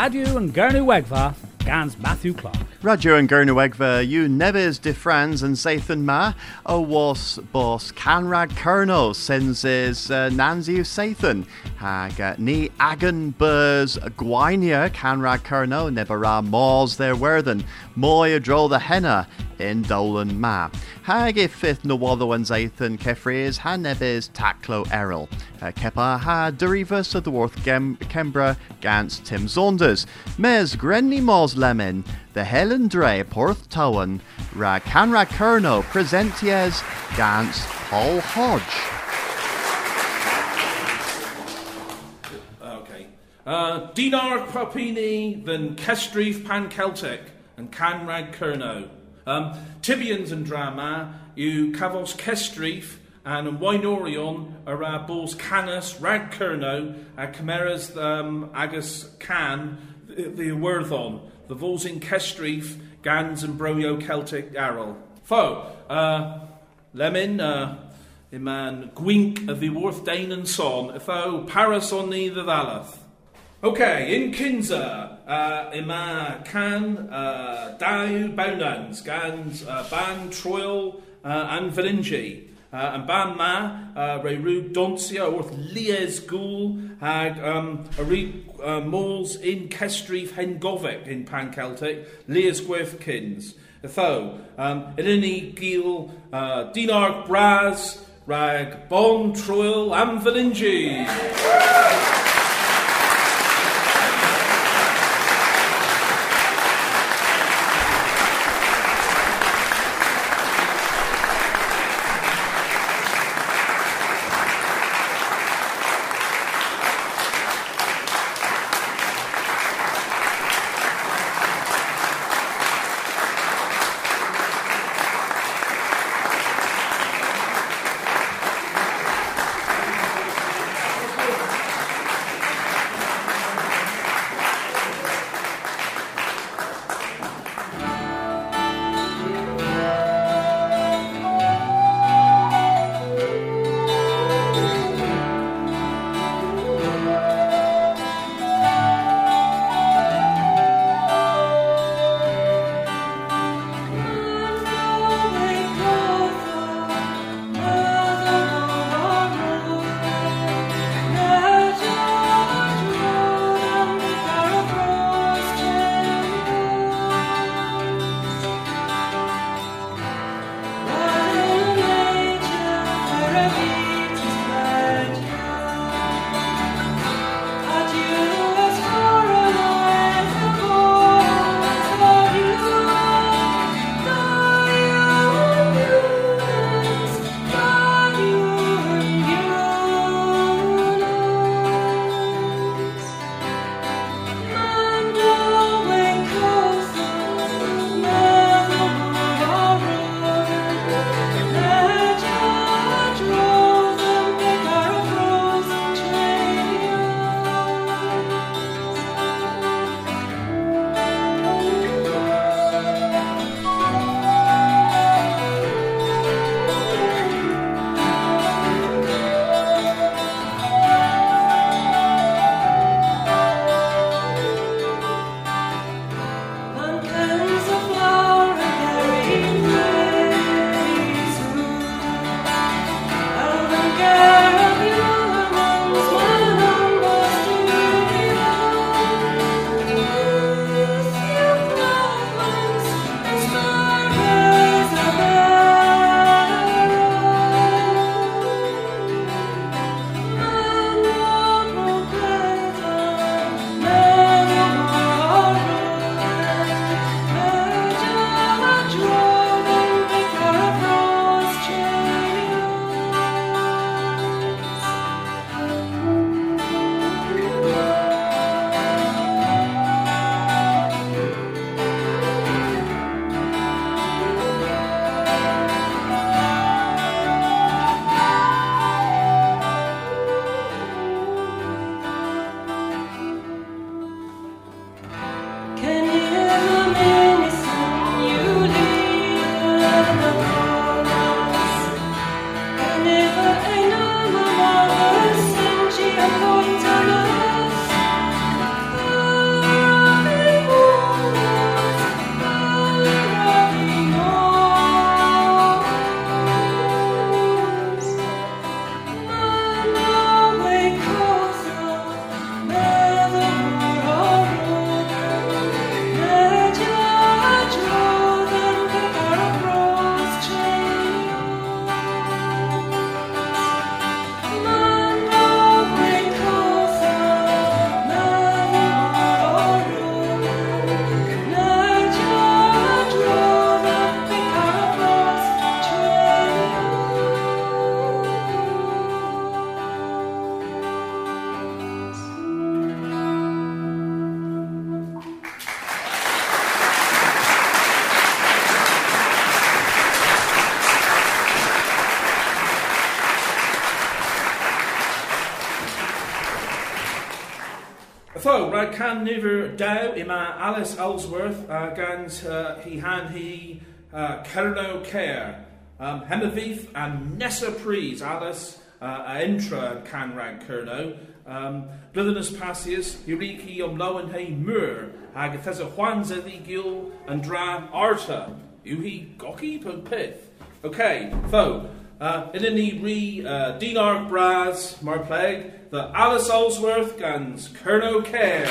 Radio and Gernewegva, Gans Matthew Clark. Radio and Gernewegva, you neves de Franz and Sathan Ma, o was bos canrag kerno sens is uh, Nancy Sathan. Hag uh, ni agan burs gwainia canrag kerno nebara maws there werthen, moy a dro the henna in Dolan Ma. Hag if fifth no wather and Zathan kefries ha nebes taclo errol. Uh, kepa ha derivus of the worth Kembra gans Tim Saunders. Mes grenny maws lemon the Helen Dre Porth Towan, Ra Canra Kerno Presenties Gans Paul Hodge. Okay. Uh, Dinar Papini, then Kestrif Pan Celtic, and Canrag Kerno. Um, Tibians and Drama, you Cavos Kestrif, and Wainorion, Ara Bulls Canis, Rag Kerno, a Chimeras um, Agus Can, the, the Worthon the Vols in Kestrif, Gans and Broyo Celtic Arrow. Fo, uh, Lemon, uh, Iman Gwink of the Worth Dane and Son, Fo, Paris on the Valath. Okay, in Kinza, uh, Ima Can, uh, Dau, Bounans, Gans, uh, Ban, Troil, uh, and Valingi. Uh, and ban ma, uh, re rú donsia wrth lies gŵl hag um, a re uh, mols in Kestrif hen govic in Pan Celtic, lies gwefkins. Tho, um, in any gil uh, bras, rag bon troil am valingi. Fo, can nifer daw ima Alice Ellsworth uh, gans uh, he han hi uh, Cerno Cair. Um, and Nessa Pries, Alice uh, intra canrag Cerno. Um, Blithenus Passius, Eureki om Lowen Hei Mur, Agathesa Juanza Gil and Dra Arta. Uhi Goki Pith. Okay, fo. Uh, in any re uh, Dinar Braz, Mar Plague, the Alice Ellsworth guns, Kerno Care.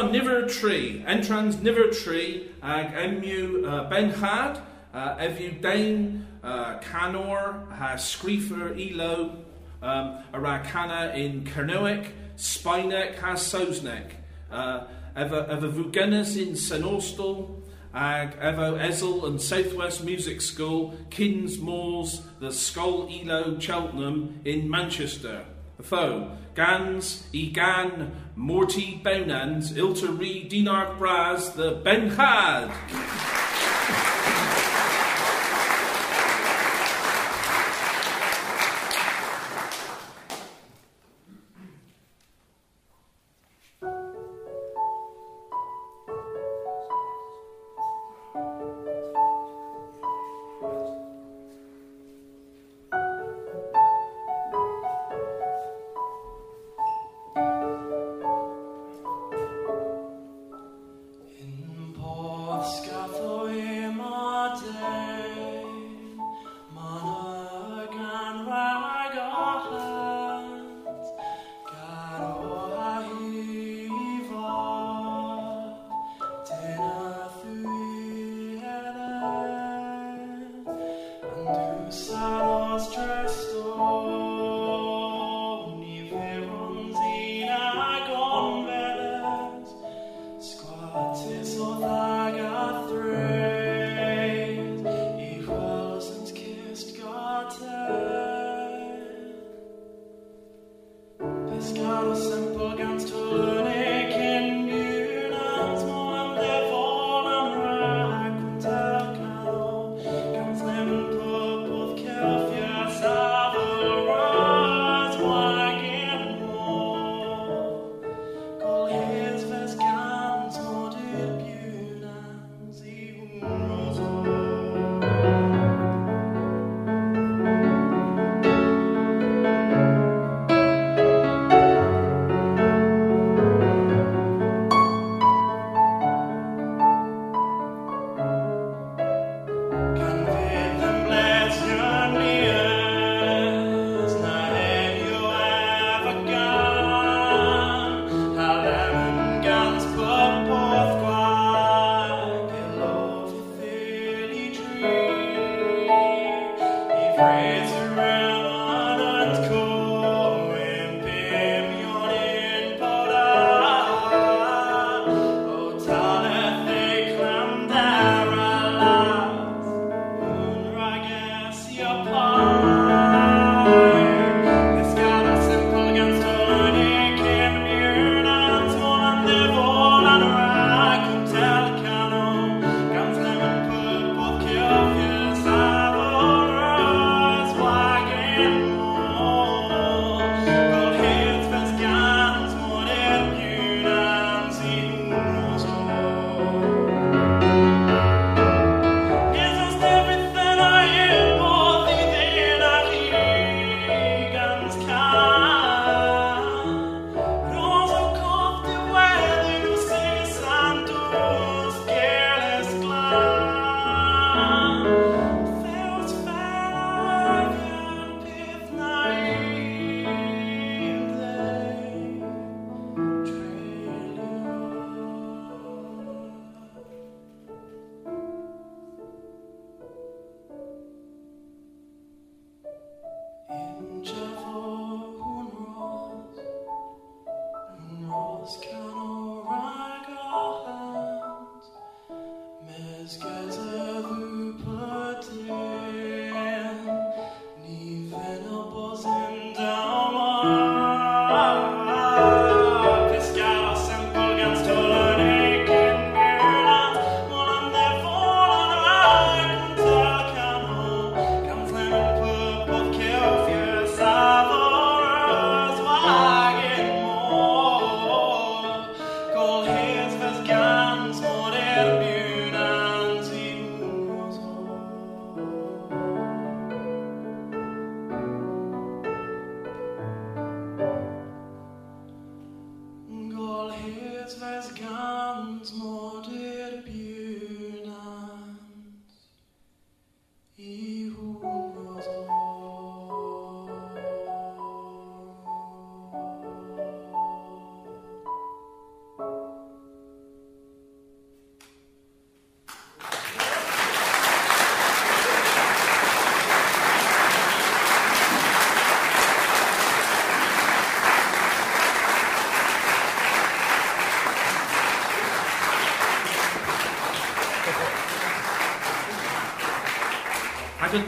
Niver tree, entrans niver tree, ag emu uh, benchad, uh, evu uh, canor, ha screefer elo, um, ara in Kernoic, Spinek has sosnek, eva, vugenis in Senostal, ag evo Ezel and Southwest Music School, Kins Moors, the Skull Elo Cheltenham in Manchester. Foe, Gans, i gan, Morty Bonans, Ilta Re Dinark Braz, the Benchad.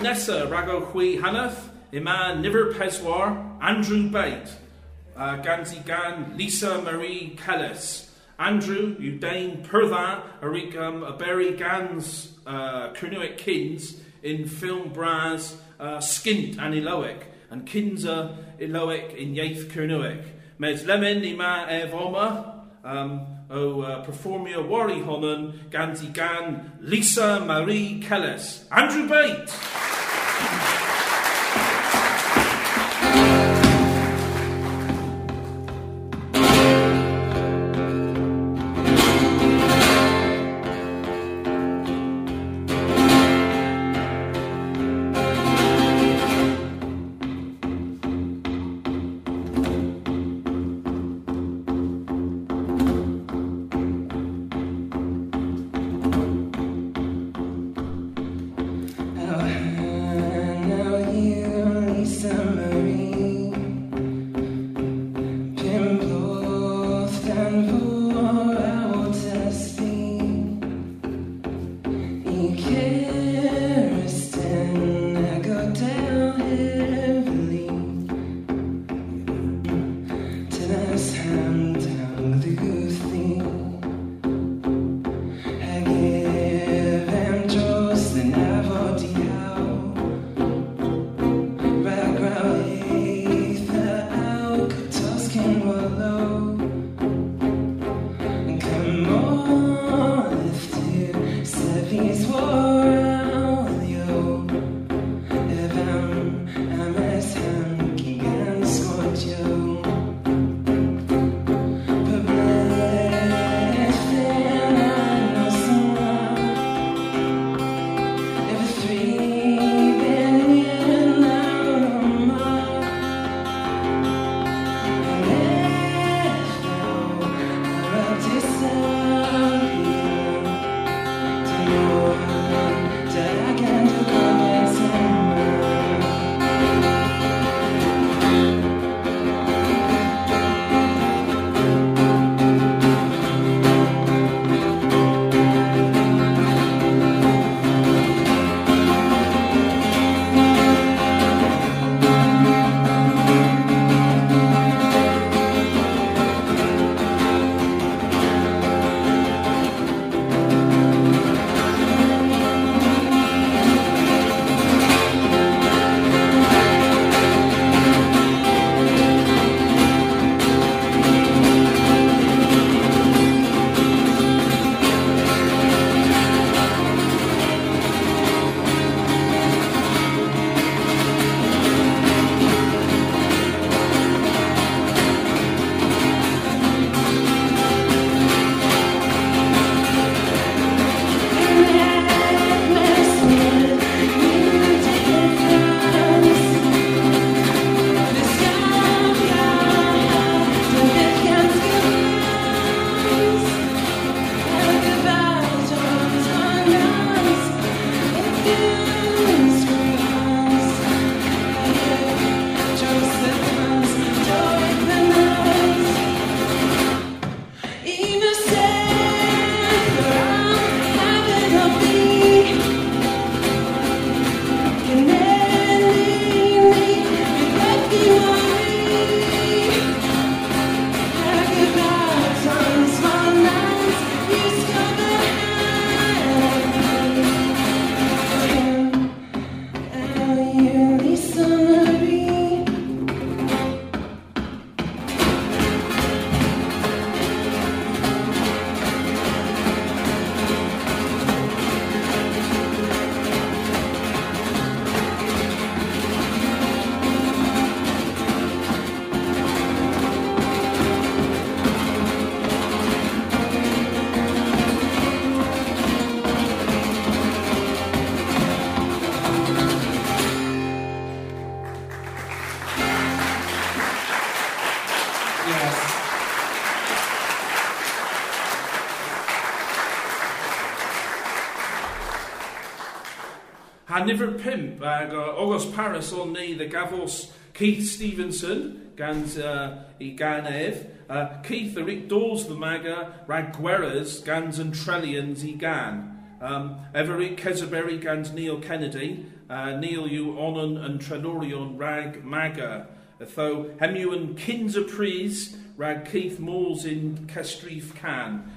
Nesa rago chwi hanath, ima niver peswar, Andrew Bate, uh, ganzi gan Lisa Marie Kellis. Andrew, you Dane Pertha, arigam a berry gans uh, kins in film bras uh, skint and iloic, and kinza iloic in yaith Kernuic. Mes lemon ima evoma, um, o uh, performia wari honan ganzi gan Lisa Marie Kellis. Andrew Bate! a nifer pimp ag uh, ogos Paris o'n ni, the gafos Keith Stevenson gan uh, i gan ef, uh, Keith yr Rick Dawes the Maga rag gweras, gans and Trellians i gan. Um, Everett Keserberry gans Neil Kennedy, uh, Neil yw onon yn trenorion rag Maga. Ytho hemiw yn kins y pris rag Keith Moores in Kestrif Can.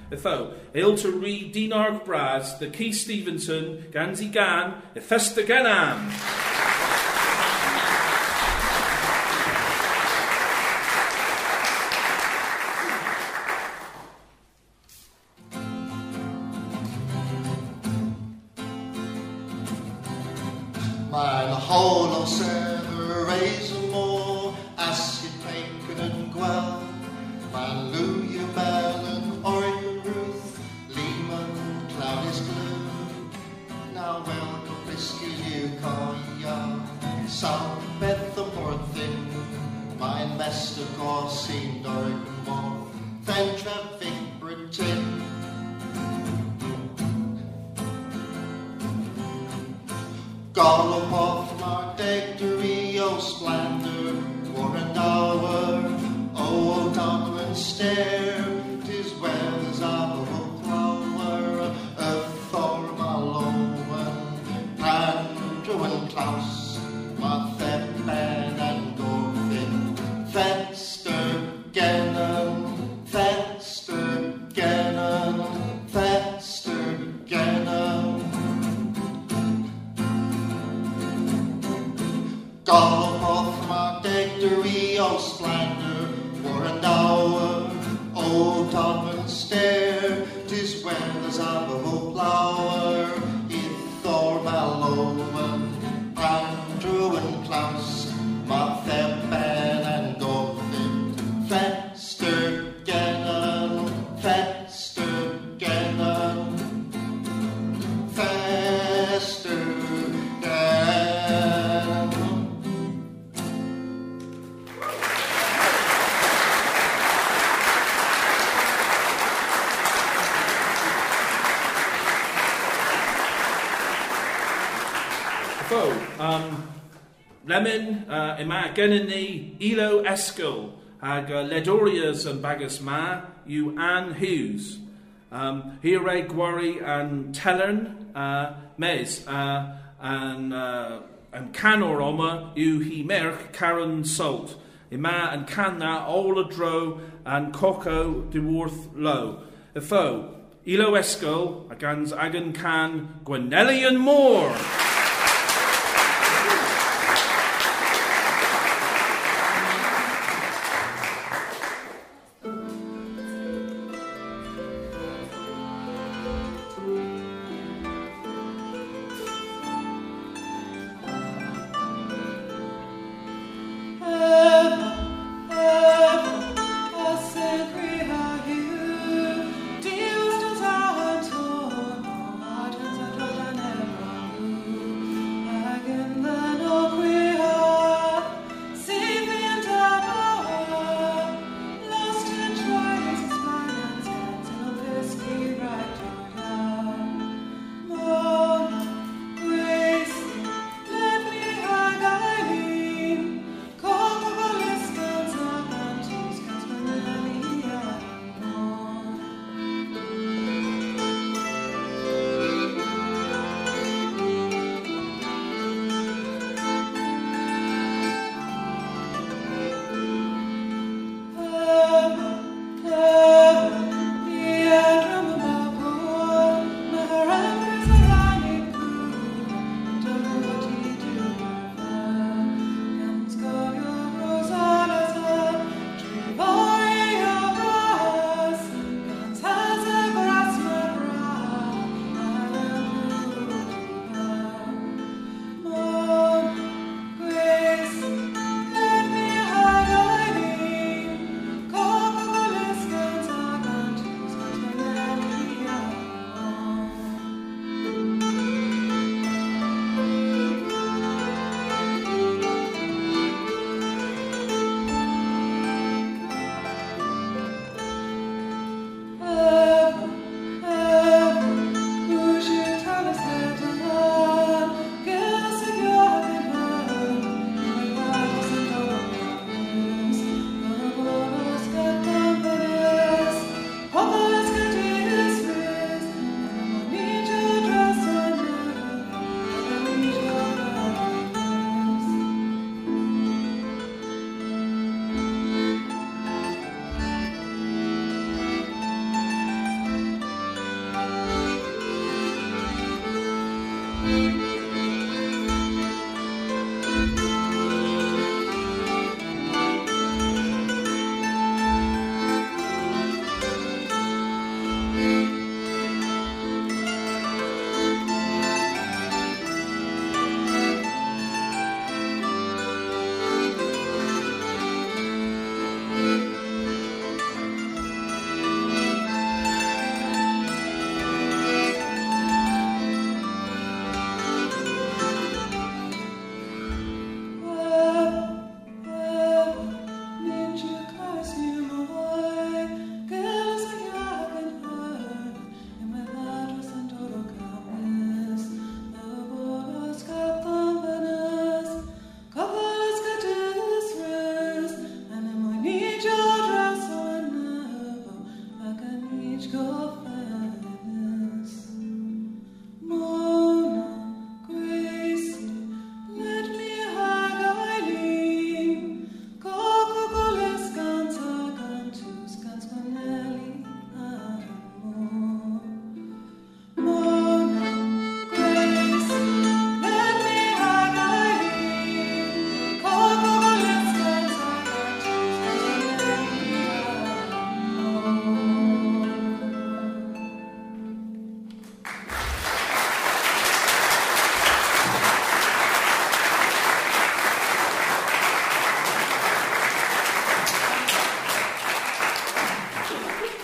Il to read Dinarg Braz, the Keith Stevenson, Gansi Gan, Ethesta Ganam. Sam uh, yma gennym ni Ilo Esgol ag uh, Ledorias yn bagus ma yw Anne Hughes. Um, hi rei gwari yn telern uh, mes uh, yn, uh, yn canor oma yw hi merch Karen Salt. Yma yn canna y dro yn coco diwrth lo. Y ffo, Ilo Esgol a gans agan can Gwenelian Moore.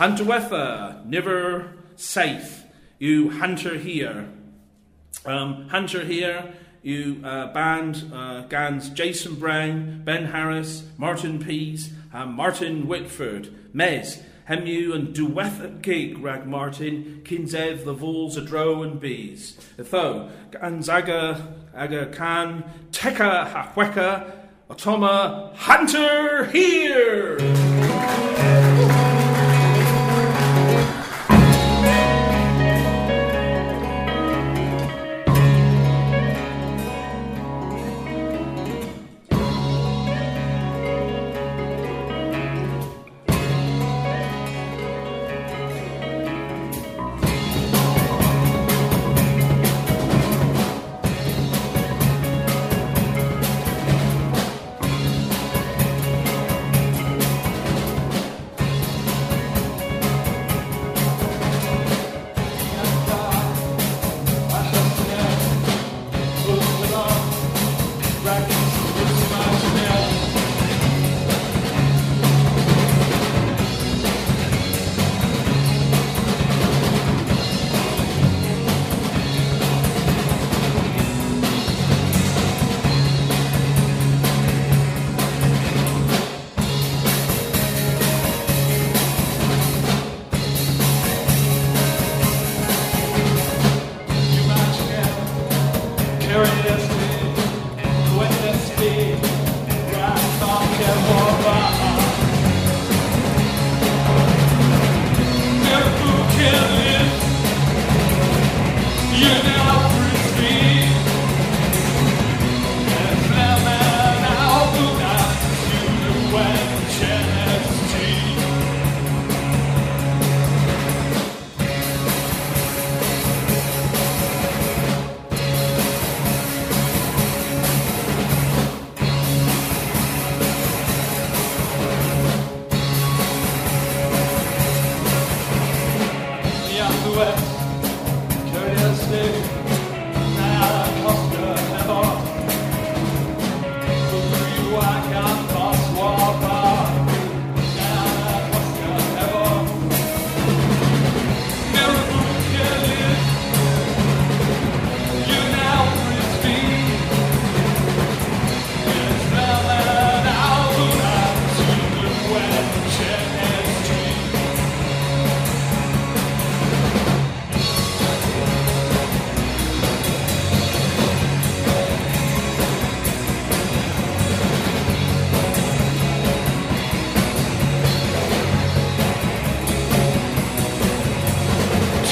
Hunterwetha, Niver Safe, you Hunter here. Um, Hunter here, you uh, band uh, Gans Jason Brown, Ben Harris, Martin Pease, uh, Martin Whitford, Mez, Hemu and Duweth gig rag Martin, Kinzev, the Vols, a Dro and Bees. Tho, Gans Aga, Aga Khan, Teka Hahweka, Otoma Hunter here!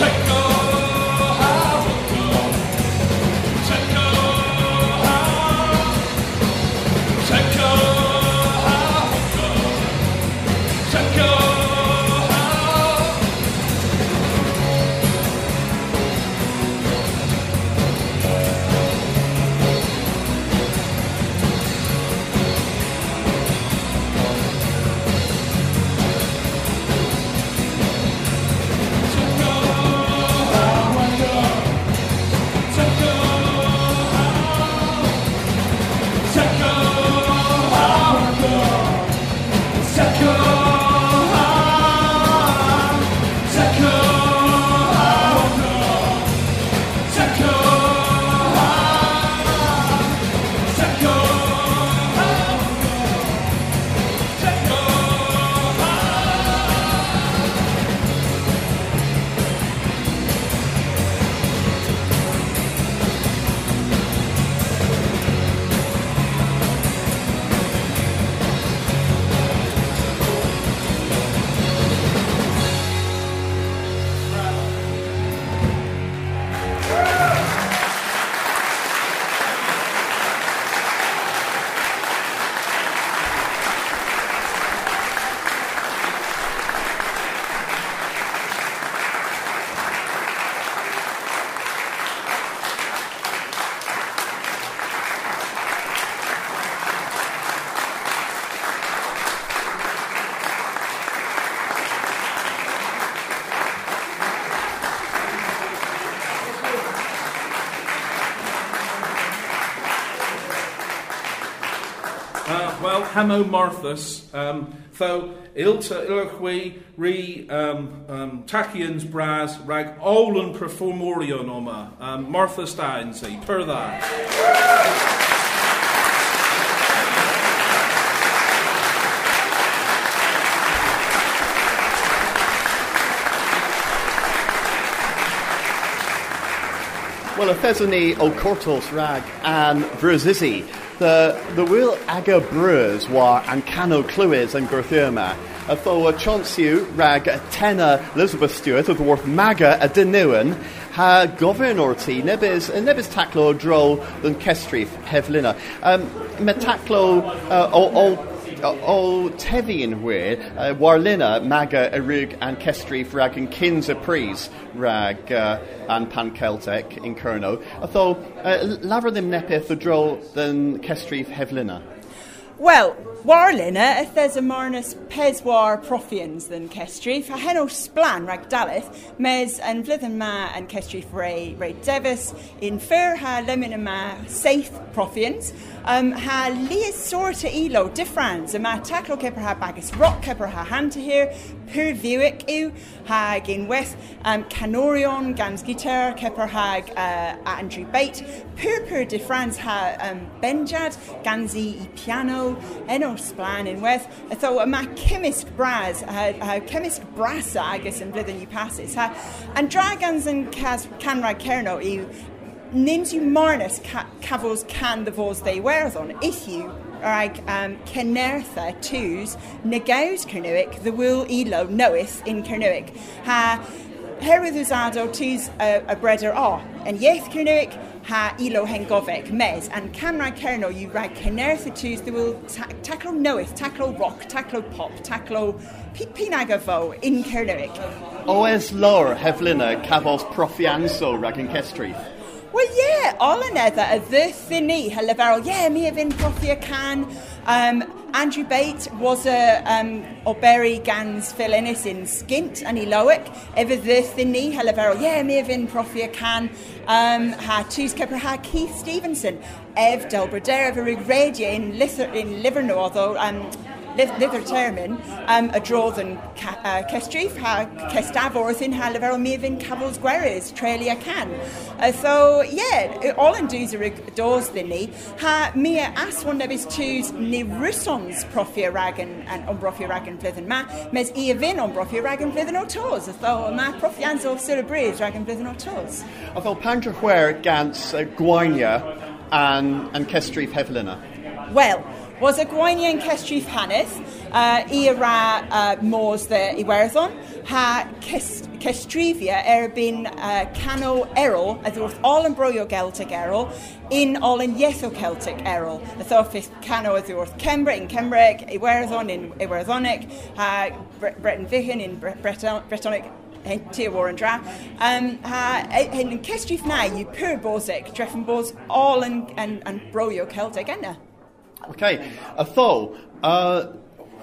出 hamo Marthas. Um, tho ilta ilachwi re um, um, tachians bras rag olan performorion oma. Um, Martha Stein say per that. Well, a thesony o cortos rag and bruzizzi. The the will aga brewers war and cano cluis and gorthurma. A a chansiu rag tenna Elizabeth Stewart of the worth maga a denuan ha governor-tí nebis nebis taclo dro than kestrif hevlina. Um, metaclo uh, o, o o tevian we uh, warlina maga erug and kestrif rag and kins a pries rag uh, and pan Celtic in Kerno. Although uh, laver them nepith the dro than kestrif hevlina. Well, warlina a thesamarnus peswar profians than kestrif, a heno splan rag dalith, mes and vlithen ma and kestrif ray ray devis, in fair ha lemon ma safe profians, um, ha lias sorta elo a ma taclo keper ha bagus rock keper ha hanta here, pur viewik ew, ha in west, um, canorion gans guitar keper hag uh, Andrew Bate, pur pur differans ha um, benjad, ganzi piano, eno splan in west, tho a uh, ma chemist bras, uh, ha, ha chemist brasa agus yn blwyddyn i passes, ha, and dragons and cas canrag cerno i nins yw marnus ca can the vos they wear on, if you ag um, Cenertha twos negaus Cernuic, the will elo knoweth in Cernuic. Ha herwydd usado twos a, a breder o, and yeth Cernuic ha ilo hengovec mes, and camera cerno you rag Cenertha twos the will ta taclo knoweth, taclo rock, taclo pop, taclo pinagavo in Cernuic. Oes lor hevlina cavos profianso rag and kestrif. Well, yeah, all in edda a ddythu ni, heleferol, yeah, mi a fynd profi a can. Um, Andrew Bate was a um, o Berry Gans Philinis in Skint and Lowick. Efe ddythu ni, heleferol, yeah, mi a fynd profi a can. Um, ha tus cepr ha Keith Stevenson. Ev Delbrader, efe rig radio in, in Livernodd, um, Lither Termin, um, a drodd yn ca, uh, cestrif, ha cestaforth in ha lefer o mi fynd cafos gweris, treli a can. Uh, so, yeah, all yn dŵs yr dos ddyn ni, ha mi a aswan nebys tŵs ni rysons profi a ragan an on brofi a ragan flwyddyn ma, mes i a fyn on brofi a ragan flwyddyn o tos, a tho ma profi anso syr y bryd ragan flwyddyn o tos. Although Pandra Hwer gans uh, Gwainia and, and kestrif hevlina. Well, was a Gwainia yn cestrif hanes, uh, i ra uh, môs the Iwerthon, ha cestrifia erbyn uh, cano erol, a ddwrth all yn broio Celtic erol, in all yn ietho Celtic erol. A thoffith cano a ddwrth Cembra in Cembreg, Iwerthon in Iwerthonic, ha Breton Vichen in Bretonic, ti war yn dra. Um, ha, yn cestrif na, yw pur bosig, dreffen bos all yn, yn, yn broio Celtic enna. Okay, a tho, uh,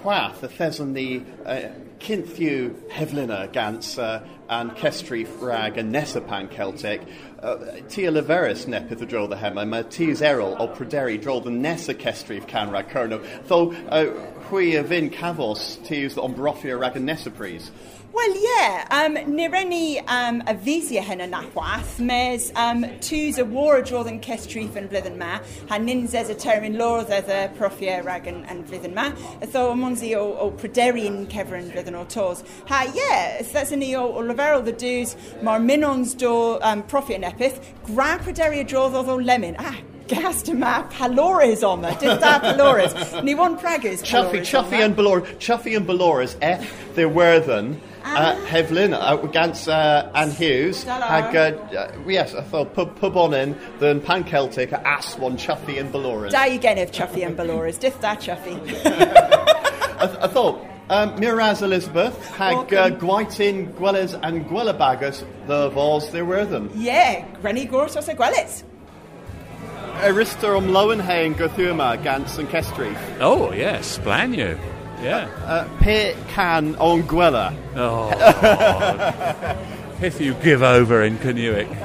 the thesan the uh, Kinthiw Hevlina gans uh, and Kestrif rag and Nesapan Celtic, uh, Tia Leveris nepith dro the hema, ma Tis Errol o Proderi dro the Nesa Kestrif can rag Kerno, tho uh, hui a vin cavos tis the ombrofia rag Nesapris. Wel, ie, yeah, um, ni renni um, a fisia hyn yn mes um, tŵs y war y drodd yn cestrif yn flwyddyn ma, ha ninzes y termyn lordd edd y profia rag yn, yn flwyddyn ma, ytho o monsi o, o pryderu yn cefr yn o tos. Ha, yeah, ysddes ni o, the dŵs, mae'r minons do um, profia nepith, gra pryderu y drodd o lemon. Ah, gas yma palores on yma. Dim da palores. Ni wan pragus Chuffy, Chuffy and Balor, Chuffy and Balores, F, their werthen, uh, Hevlin, uh, gans uh, Hughes, hag, uh, yes, I thought pub, pub on in, then Pan Celtic, as one Chuffy and Balores. Da i gennyf Chuffy and Balores, diff da Chuffy. I, I thought, um, Miraz Elizabeth, hag uh, Gwaitin, Gwellas and Gwellabagus, the Vos, were them. Yeah, Granny Gorsos a Gwellis. Arista um Lowenhain Gothuma, Gans and Kestrif. Oh, yes, Splanio. Yeah. Uh, Pe Can on Gwella. Oh, if you give over in Canuic.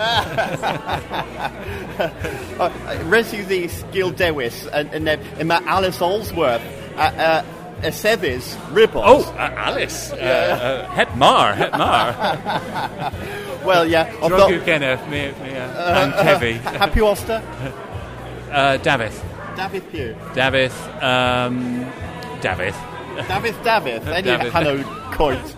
uh, Resu the Skill Dewis and, Emma Alice Olsworth. uh, uh, Esebis Ribos. Oh, uh, Alice. Uh, uh, Het Mar, Het Mar. well, yeah. Drogu got- me, me, uh, and Tevi. Happy Oster, Uh, Davith. David Pugh, Davith. Um, Davith. David David, any David. Hanno Coit,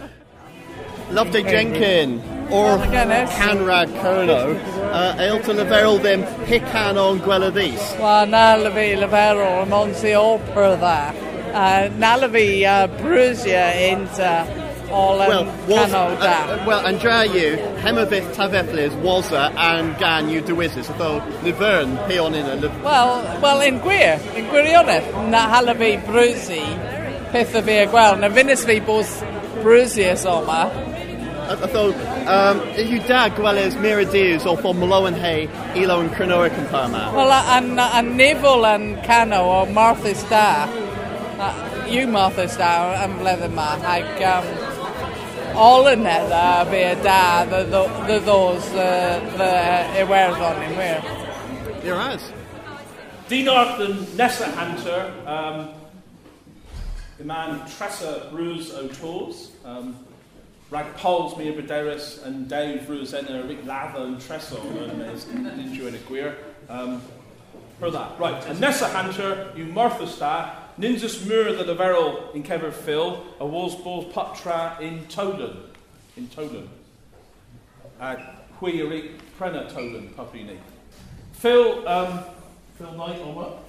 Loveday Jenkin, or Canrad Kerno, uh, Ailton Leverel them Hican on Gweladis. Wel, na lyfi leferol, monsi opera dda. Uh, na lyfi uh, brwysio into all Well, was, canol uh, well, and dra you, Hemavith Taveflis, Waza, and Gan you Dewizzes, although Nivern, Peon in a Liv- Wel, wel, yn gwir, yn gwirionedd, na hala fi brwysi peth o fi a gweld. Na finnes fi bos brwysius o ma. Although, um, you da Gweles Miradews or for Maloan Hay, Elo and Cronoric and Parma. Wel, yn nifl yn cano o Martha's da. Uh, yw Martha's da yn flwyddyn ma. Ac um, all yn edda fi a da the those the Iwerddon yn wir. There has. Dinarth and Nessa Hunter, um, the man Tressa Bruce O'Toos, um, Rag Pauls Mia Baderis and Dave Bruce and Rick Latho Tressel and is Ninja and a Queer. Um, for that. Right, and Nessa Hunter, you Martha Sta, Ninjas Mur the Deveril in Kever Phil, a Walls Balls Patra in Tolan. In Tolan. Uh, Hui Rick Prena Tolan, Papini. Phil, um, Phil Knight or what?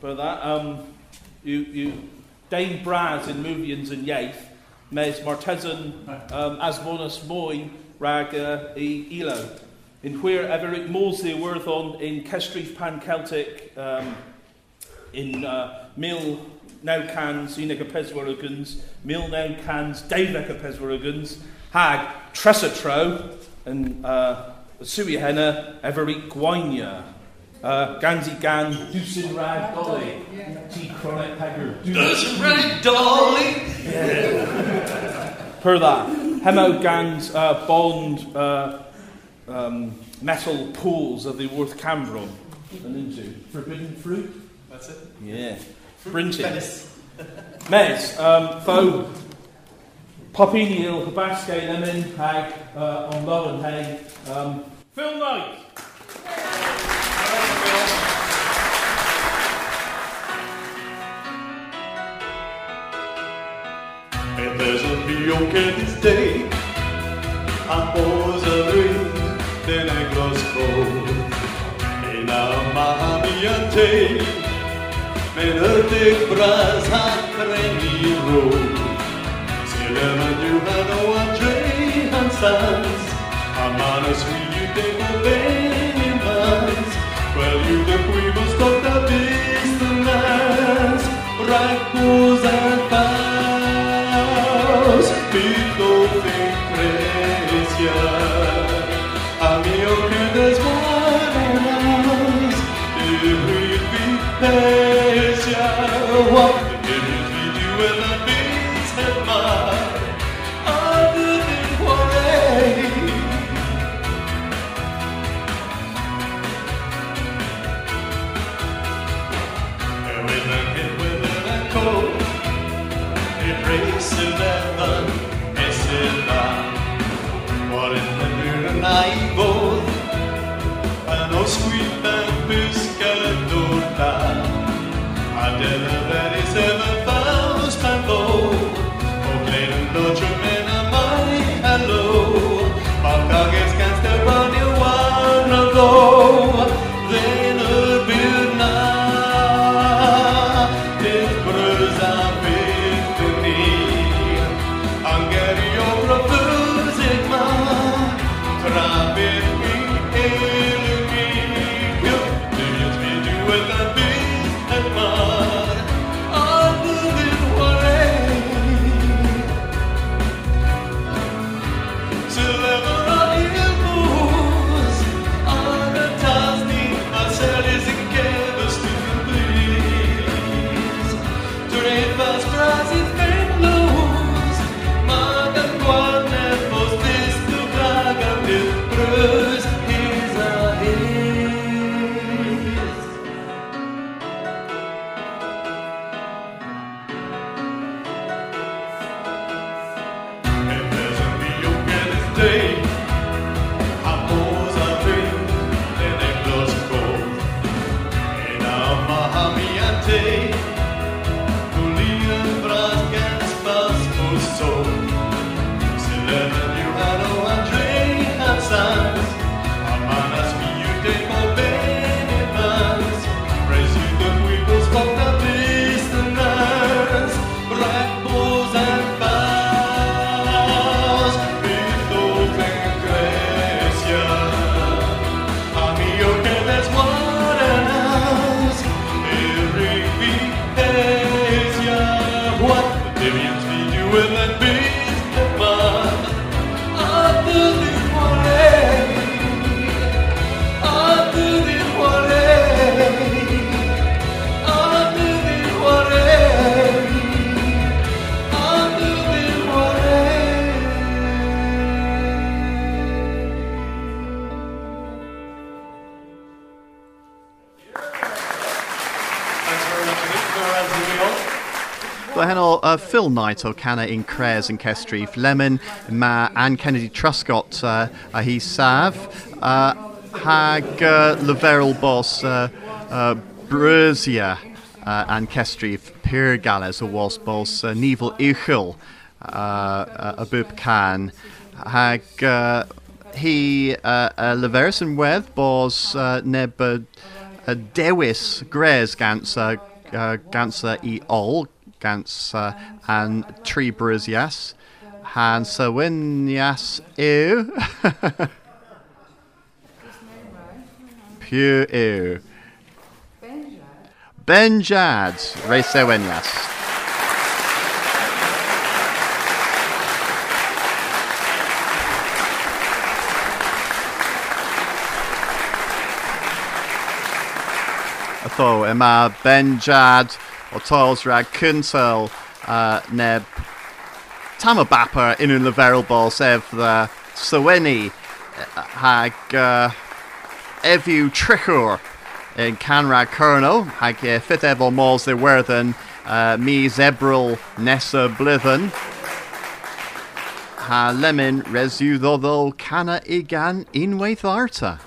For that, um, you, you, Dane Braz in Movians and Yaith, Mes Martezan, um, Asmonas Moy, Rag uh, e Elo. In where Everick Mosley Worthon in Kestrif Pan Celtic, um, in uh, Mill now cans, Unica Peswarugans, Mill now cans, Daveka Peswarugans, Hag, Tressatro, and uh, Sui Henna, Everick Gwainia. Uh, Ganzi Gan, Deucin Rag Dolly, T Chronic Deucin Right, Dolly. Per that, Hemo Gans uh, Bond uh, um, Metal Pools of the Worth Cambron and into Forbidden Fruit. That's it. Yeah. Brinting. Mez, um, Fo, Popiniel, Habaske, Lemon, Hag, uh, on Low and Hay, um, Phil Knight. Et there's a Bioketis day A posary Den e Glasgow En a Mahamiante Men yrdig bras ha creni ro Sylem a du han o a dre han sans A manas wi you de go ben in mans Well you de pui mos tot a goes and paus Phil Knight o in Cres and Kestrif Lemon ma Anne Kennedy Truscott uh, a hi saf uh, hag uh, leverel bos uh, uh, Bruzia uh, and Kestrif Pyr Gales o was bos uh, Nivel Uchel uh, uh, a bub can hag uh, hi uh, uh, leverus yn uh, neb uh, uh, dewis gres gans uh, uh, gans uh, i ol gans uh, an tri brysias han sywinias yw Pw yw Benjad Rei sewinias Tho yma Benjad o tols rag Kuntel, uh, neb tam o bapur in yn leferol bol sef uh, hag uh, efiw trichwr in canrag Cyrno hag ffith efo mols dde werthen uh, mi zebril nesa blithen ha lemon resu ddoddol cana igan unwaith arta.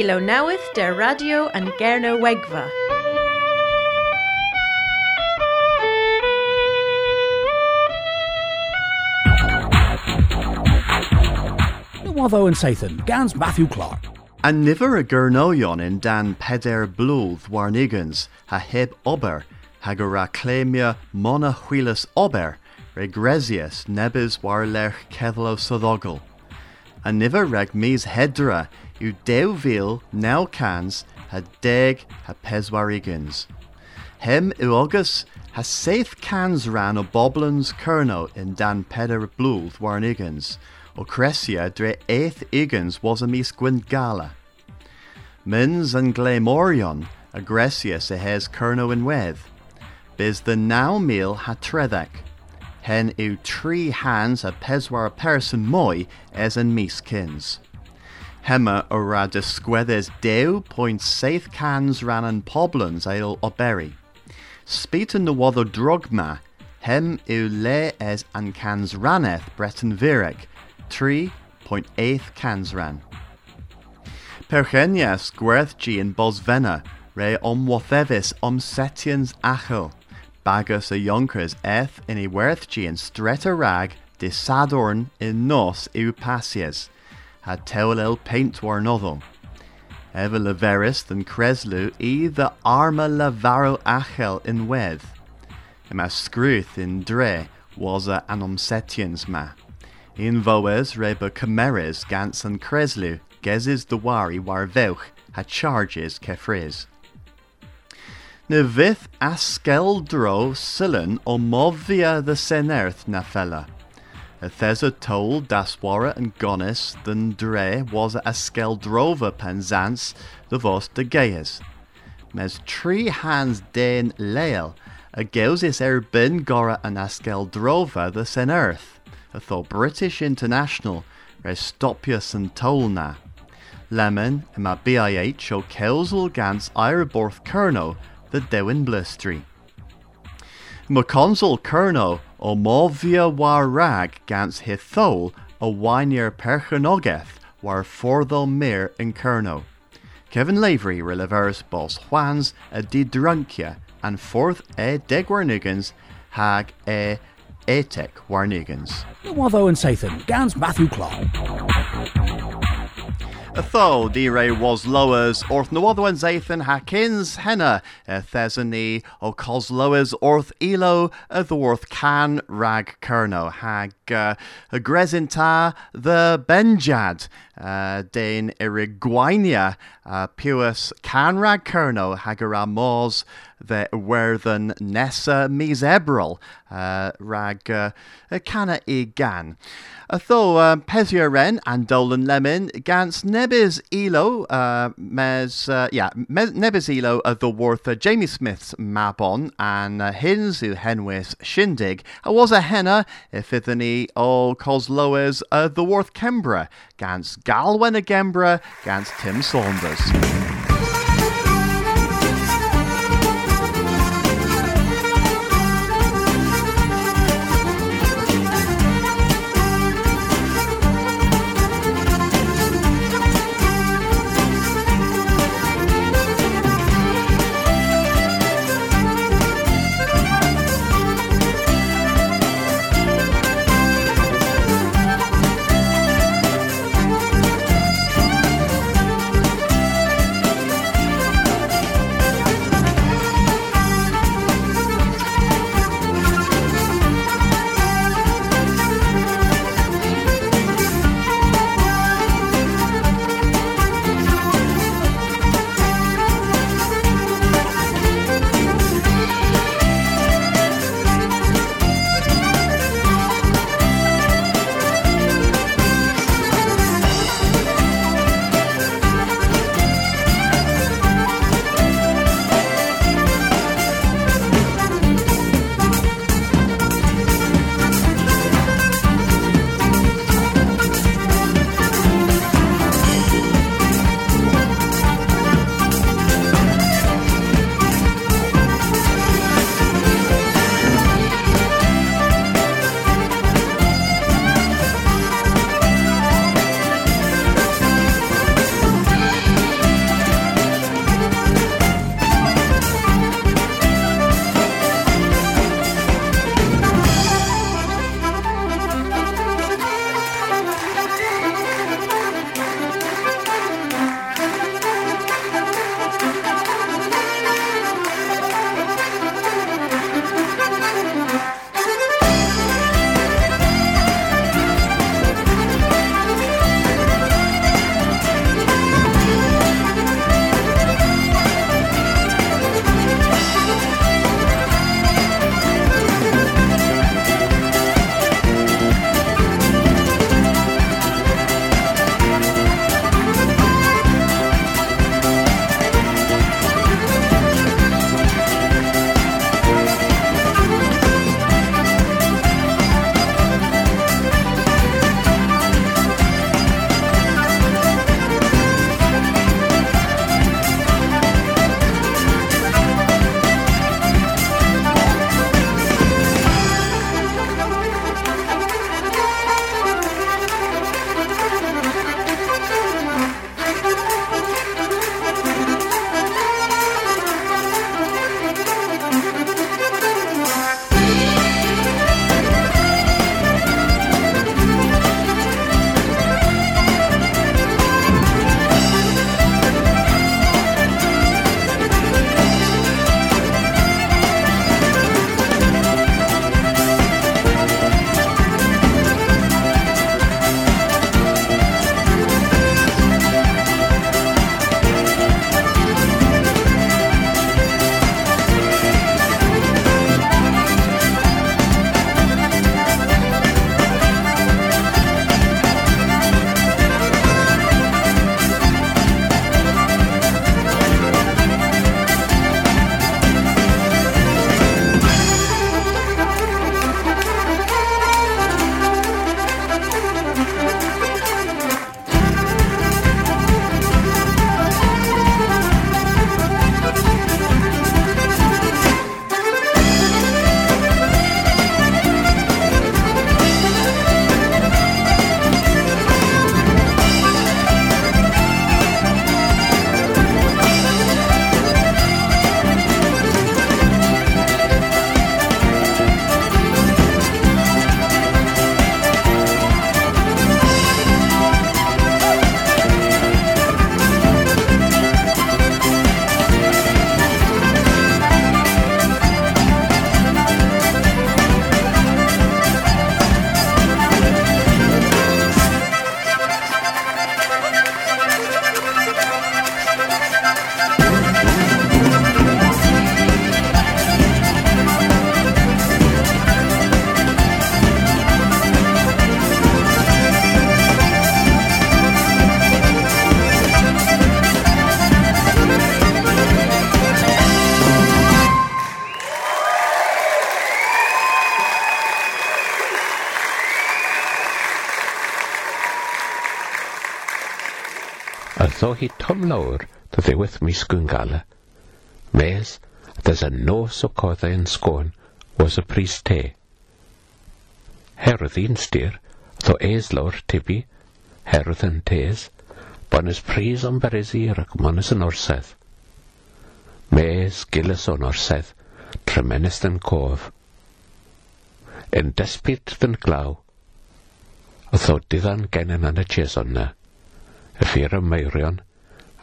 Ilo newydd de radio an Gernewegva. Watho and Sathan, Gans Matthew Clark. And niver a gurnoion in dan peder blúð warnigans ha heb ober hagora clémia mona huilas ober regresius nebis war lerch cethlo sodogel. A niver reg mis hedra u deuvil now cans ha deg ha peswarigans. Hem uogus ha saith cans ran o boblins kerno in dan peder blúð warnigans o Cresia dre eighth igans was a mis gala. Mins and Glamorion, a Grecia se hes kerno in wedd. Biz the now meal ha trethek. Hen u tree hands a peswar person moi as an mis kins. Hemma ora de squedes deu point saith cans ran an poblins ail oberi. Speeten the wather drogma, hem u le as an cans raneth breton virek, 3.8 cans ran. Perchenias gwerthgi in Bosvena, re omwathevis omsetians achel, bagus a yonkers eth in a werthgi in streta rag de sadorn in nos eu pasies, had teolel paint war nodo. Eva leveris than creslu e the arma lavaro achel in wedd. Ima scruth in dre was a anomsetians ma. In voes reba cameres gans an creslu, wari war veuch, ha charges kefriz. Ne vith askeldro silen o movia the senerth na fella. A thesa told das wara and gonis than dre was a Skeldrova Penzance the vos de geas. Mes tree hands den leil, a geusis er bin gora an askeldrova the senerth tho British International Restopius and Tolna. Lemon ima BIH o Kelsel gans Iraborth Kerno the Dewin Blistry. Ma consul Kerno o Movia war rag gans Hithol o Wynier Perchanogeth war Forthol Mir in Kerno. Kevin Lavery relevers Bos Juans a Didrunkia and fourth e Degwarnigans hag e Atek Warnegans. Watho and Sathan, Gans Matthew Clark. Tho, dire was lowers, orth nowadwan zathan hakins henna, thesany o cos lowers orth elo, the worth can rag kerno, hag uh, gresinta the benjad, uh, den iriguinia, uh, pius can rag kerno, hagara mors, the werthen nessa mis ebral, uh, rag uh, canna e gan. Tho uh, Ren and Dolan Lemon gans Nebis Elo, uh, mes, uh, yeah, Nebis Elo of the worth uh, Jamie Smith's Mabon and uh, Hins who Henwis Shindig was a henna if ithany o Cosloes uh, the worth Kembra gans Galwen a Gembra gans Tim Saunders. ddaw hi tom lawr dy ddiwedd mis Gwngala. Mes, there's a nos o coddau yn sgôn, was y pris te. Herwydd un styr, ddo eis lawr tibi, herwydd yn tes, bonus pris o'n beresi ac monus yn orsedd. Mes gilys o'n orsedd, tremenus yn cof. Yn despyd yn glaw, o ddod diddan gennym yn y cheson na. Y ffyr y meirion,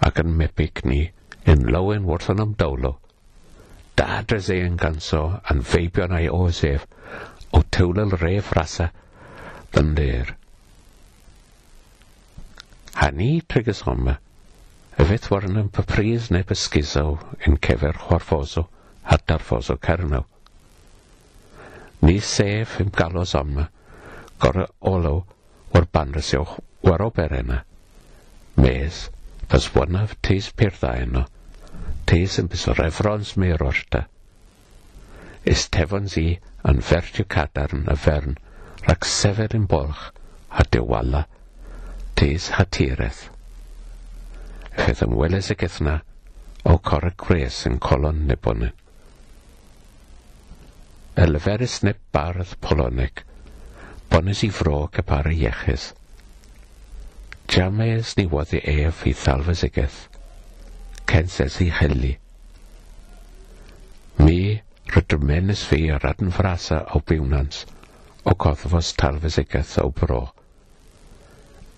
ac yn mebig ni, yn lawen wrth yn ymdawlo. Da dres e yn ganso yn feibion ai o sef, o tywlel ref rasa, dyn der. Hani trigys homa, y fydd warn yn papris neu bysguso yn cefer chwarfoso, hadar foso carnaw. Ni sef yn galos oma, gor olo o'r banrysio war o berena. Mes, as one teis Tees Pirdaino, teis yn bys o refrons me'r orta. Is tefon si yn fertio cadarn a fern, rhag sefer yn bolch a dewala, teis hatireth. Chedd yn weles y gethna o cor y gres yn colon nebonyn. Elferus neb bardd poloneg, bonys i fro y y iechys, Jamaes niwodd i ef i thalfysigeth, censes i heli. Mi rydrymenus fi ar adn frasa o biwnans o goddfos talfysigeth o bro.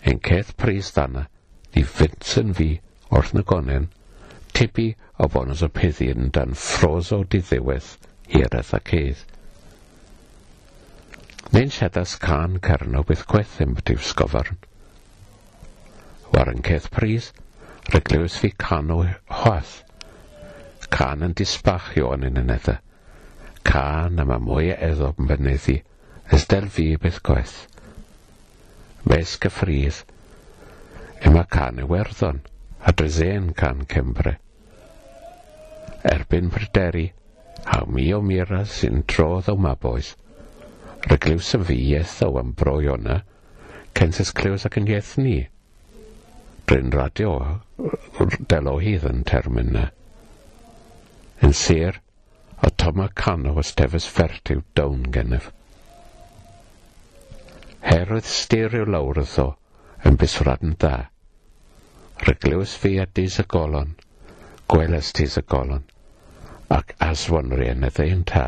Yn ceth pris dana, ni fyntyn fi wrth na gonen, tibi o bonus o puddion dan ffros o diddiwedd hireth ac edd. Nen siadas can cerno bydd gwethym diw sgofarn. War yn ceth pris, regliwys fi can o hoath. Can yn disbachio yn yn edda. Can yma mwy o eddob yn byneddi, ysdel fi bydd gweth. Mes gyffrydd, yma can y werddon, a drese'n can Cembre. Erbyn Pryderi, haw mi o mira sy'n trodd o maboes, Reglyws yn fi ieth o am bro yna, censys clyws ac yn ieth ni. Bryn radio, delo hydd yn termyn na. Yn sir, o Toma Cano was tefys fertiw dawn gennyf. Herwydd styr i'w lawr ytho yn buswrad yn dda. Ryglywys fi a dys y golon, gweles dys y golon, ac aswonri yn y ddeun ta.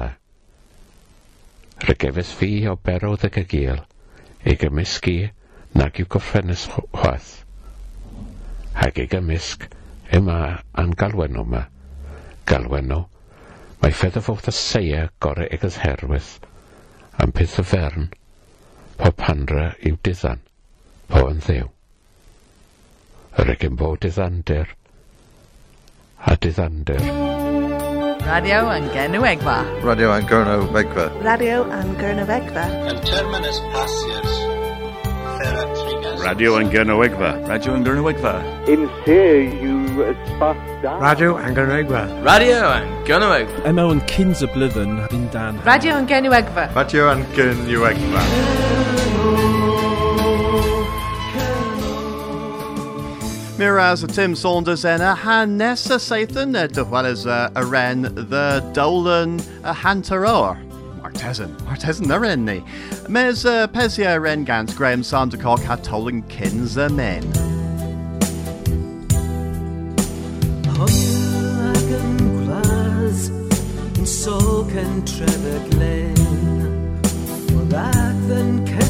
Rygefys fi o berodd y gygil, ei gymysgu nag yw goffennus chwaith hag ei gymysg yma a'n galwenno yma. Galwenno, mae ffedd y fod y seia gorau egas herwydd, am peth y fern, po pandra i'w diddan, po yn ddew. Yr egin bod diddander, a diddander. Radio yn genw egfa. Radio yn gyrno egfa. Radio yn gyrno egfa. Yn terminus pasiers, thera. Radio yn Gernewegva. Radio yn Gernewegva. In se yw ysbasta. Radio yn Gernewegva. Radio yn Gernewegva. Emo yn cyns y blyddyn yn dan. Radio yn Gernywegfa. Radio yn Gernywegfa. Miraz Tim Saunders en a Hanessa Sathan, de well as a Ren the Dolan a Hantaroar. Martesan, Martesan na renni. Mes uh, Pesia Gans Graham Sandercock had Tolan Kins a men. Can Trevor Glen, that Kesketh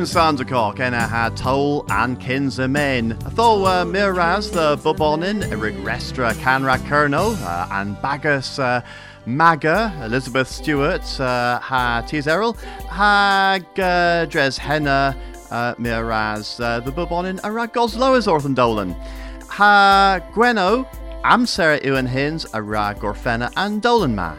Graham Sandercock en had Toll and Kins a Men. Thol uh, Miraz the Bubonin, Rig Restra Canra Kerno, uh, and Bagus uh, Maga, Elizabeth Stewart, uh, ha Tizeril, ha uh, Dres Henna, uh, Miraz uh, the Bubonin, a rag Gosloas Orthan Dolan. Ha Gweno, Sarah Ewan Hins, a rag Gorfena and Dolan Ma.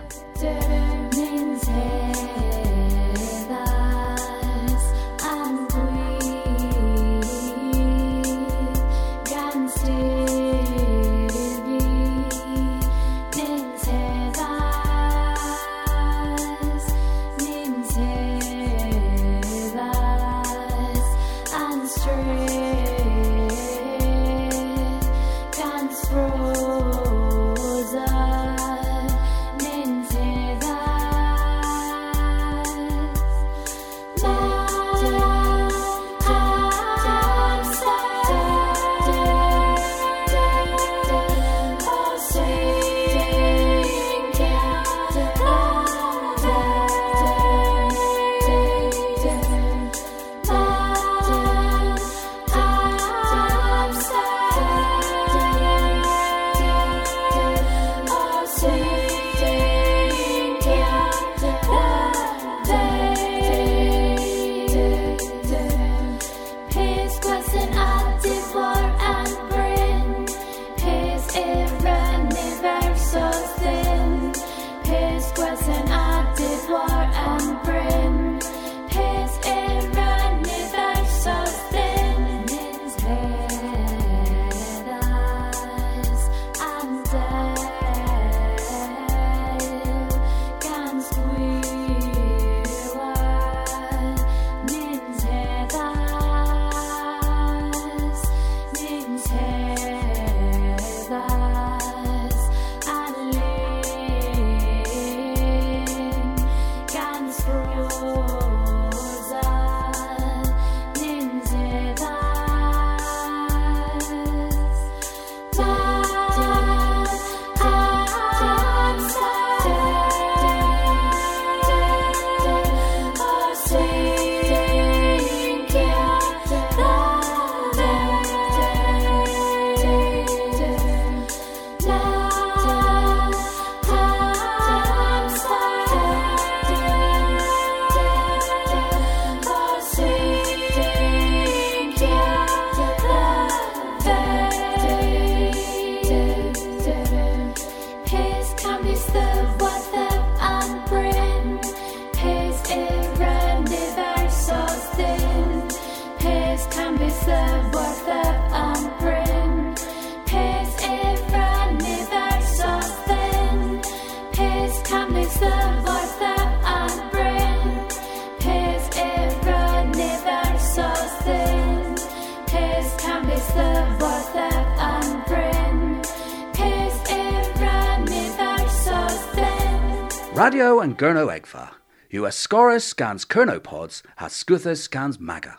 Gurno Egva. You Ascorus scans Kernopods, has Scuthus scans Maga.